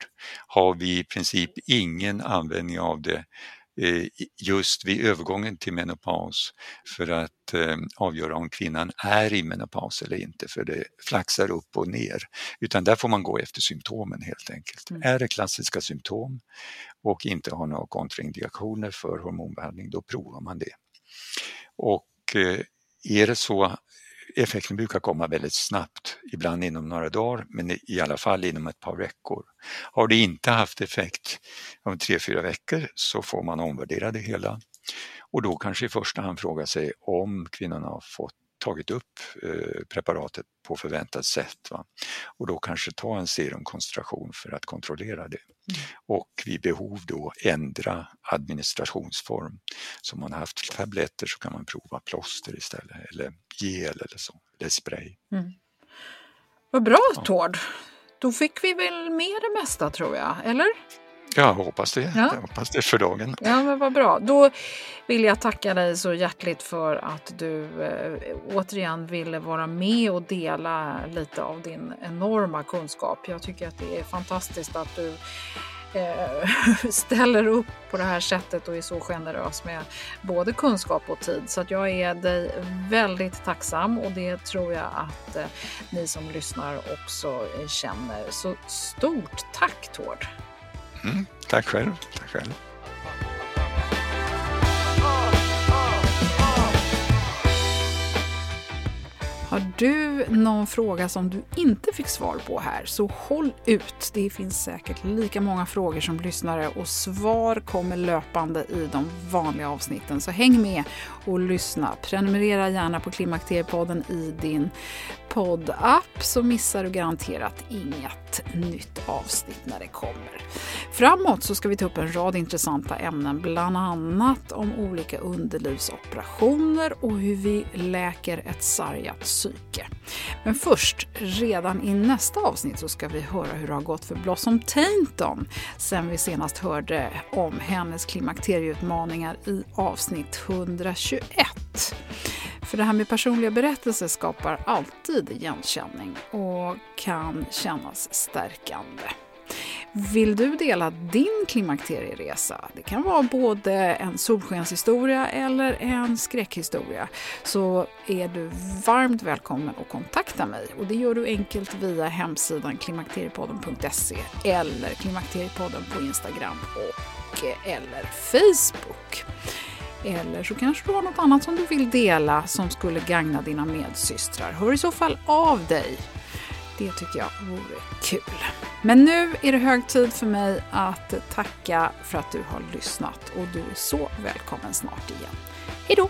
har vi i princip ingen användning av det eh, just vid övergången till menopaus för att avgöra om kvinnan är i menopaus eller inte för det flaxar upp och ner. Utan där får man gå efter symptomen helt enkelt. Mm. Är det klassiska symptom och inte har några kontraindikationer för hormonbehandling då provar man det. Och eh, är det så, effekten brukar komma väldigt snabbt, ibland inom några dagar men i alla fall inom ett par veckor. Har det inte haft effekt om tre, fyra veckor så får man omvärdera det hela och då kanske i första hand fråga sig om kvinnan har fått tagit upp eh, preparatet på förväntat sätt. Va? Och då kanske ta en serumkoncentration för att kontrollera det. Mm. Och vid behov då ändra administrationsform. Så om man har haft tabletter så kan man prova plåster istället eller gel eller så, eller spray. Mm. Vad bra ja. Tord! Då fick vi väl med det mesta tror jag, eller? Jag hoppas det. Ja. Jag hoppas det för dagen. Ja, men vad bra. Då vill jag tacka dig så hjärtligt för att du eh, återigen ville vara med och dela lite av din enorma kunskap. Jag tycker att det är fantastiskt att du eh, ställer upp på det här sättet och är så generös med både kunskap och tid. Så att jag är dig väldigt tacksam och det tror jag att eh, ni som lyssnar också känner. Så stort tack Tord! Mm, tack själv. Tack själv. Har du någon fråga som du inte fick svar på här så håll ut. Det finns säkert lika många frågor som lyssnare och svar kommer löpande i de vanliga avsnitten. Så häng med och lyssna. Prenumerera gärna på Klimakteriepodden i din poddapp så missar du garanterat inget nytt avsnitt när det kommer. Framåt så ska vi ta upp en rad intressanta ämnen, bland annat om olika underlivsoperationer och hur vi läker ett sargat psyke. Men först, redan i nästa avsnitt så ska vi höra hur det har gått för Blossom Tainton sen vi senast hörde om hennes klimakterieutmaningar i avsnitt 121. För det här med personliga berättelser skapar alltid igenkänning och kan kännas stärkande. Vill du dela din klimakterieresa? Det kan vara både en solskenshistoria eller en skräckhistoria. Så är du varmt välkommen att kontakta mig. Och det gör du enkelt via hemsidan klimakteriepodden.se eller Klimakteriepodden på Instagram och eh, eller Facebook. Eller så kanske du har något annat som du vill dela som skulle gagna dina medsystrar. Hör i så fall av dig. Det tycker jag vore kul. Men nu är det hög tid för mig att tacka för att du har lyssnat och du är så välkommen snart igen. Hejdå!